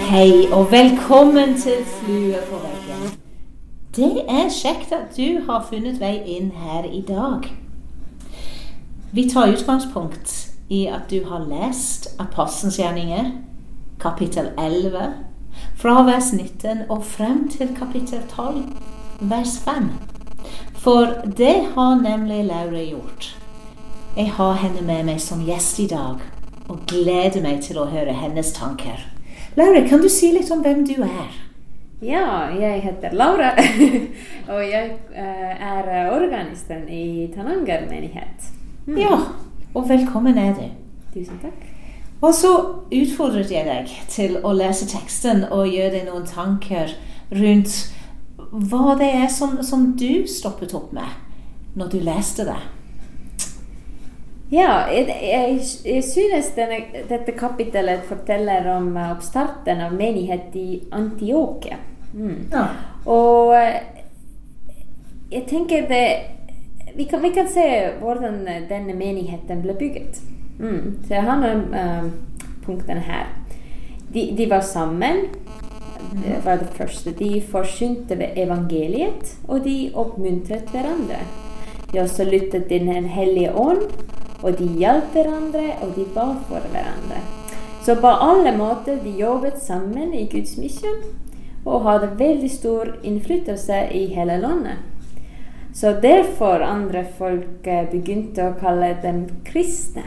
Hei, og velkommen til Flue på veggen. Det er kjekt at du har funnet vei inn her i dag. Vi tar utgangspunkt i at du har lest Apostelens gjerninger, kapittel 11, fra vers 19 og frem til kapittel 12, vers 5. For det har nemlig Laure gjort. Jeg har henne med meg som gjest i dag, og gleder meg til å høre hennes tanker. Laura, kan du si litt om hvem du er? Ja, jeg heter Laura, og jeg eh, er organisten i Tananger menighet. Mm. Ja, og velkommen er du. Tusen takk. Og så utfordret jeg deg til å lese teksten og gjøre deg noen tanker rundt hva det er som, som du stoppet opp med når du leste det. Ja, jeg, jeg, jeg synes denne, dette kapittelet forteller om uh, oppstarten av menighet i Antiokia. Mm. Ja. Og uh, jeg tenker det vi kan, vi kan, se hvordan denne menigheten ble bygget. Mm. Så jeg har noen um, punkter her. De, de, var sammen. Det var det første. De forsynte evangeliet, og de oppmuntret hverandre. De også lyttet til Den hellige ånd og de hjalp hverandre, og de ba for hverandre. Så på alle måter de jobbet sammen i Guds misjon og hadde veldig stor innflytelse i hele landet. Så derfor andre folk eh, begynte å kalle dem kristne.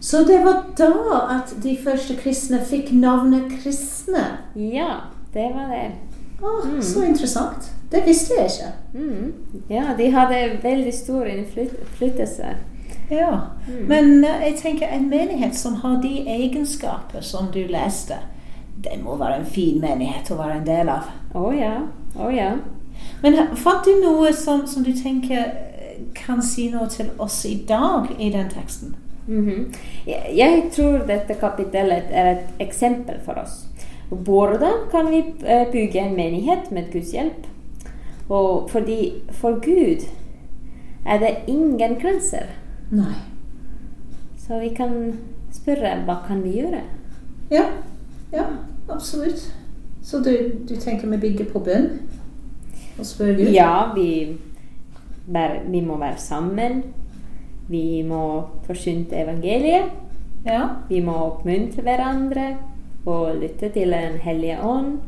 Så det var da at de første kristne fikk navnet kristne? Ja, det var det. Oh, mm. Så interessant. Det visste jeg ikke. Mm. Ja, de hadde veldig stor innflytelse. Ja, mm. Men uh, jeg tenker en menighet som har de egenskaper som du leste, det må være en fin menighet å være en del av. Å oh, ja. Oh, ja. Men uh, fant du noe som, som, du tenker uh, kan si noe til oss i dag i den teksten? Mm -hmm. jeg, jeg tror dette kapittelet er et eksempel for oss. Hvordan kan vi bygge en menighet med Guds hjelp? Og fordi for Gud er det ingen grenser. Nei. Så vi kan spørre hva kan vi gjøre? Ja, ja absolutt. Så du, du tenker vi bygger på bønn og spør Gud? Ja, vi, vi må være sammen. Vi må forsyne evangeliet. Ja. Vi må oppmuntre hverandre og lytte til Den hellige ånd.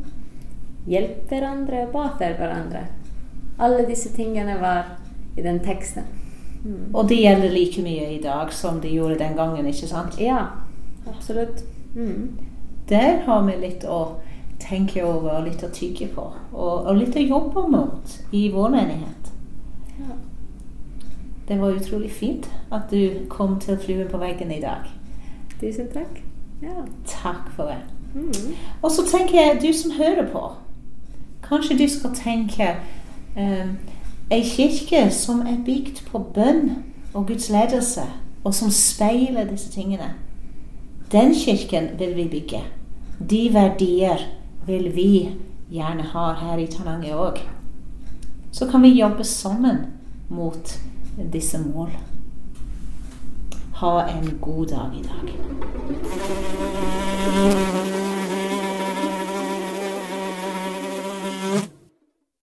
Hjelpe hverandre og ba for hverandre. Alle disse tingene var i den teksten. Mm. Og det gjelder like mye i dag som det gjorde den gangen, ikke sant? Ja, absolutt. Mm. Der har vi litt å tenke over og litt å tygge på. Og, og litt å jobbe mot i vår menighet. Ja. Det var utrolig fint at du kom til Fluen på veggen i dag. Tusen takk. Ja. Takk for det. Mm. Og så tenker jeg, du som hører på Kanskje du skal tenke um, Ei kirke som er bygd på bønn og Guds ledelse, og som speiler disse tingene. Den kirken vil vi bygge. De verdier vil vi gjerne ha her i Tananger òg. Så kan vi jobbe sammen mot disse mål. Ha en god dag i dag.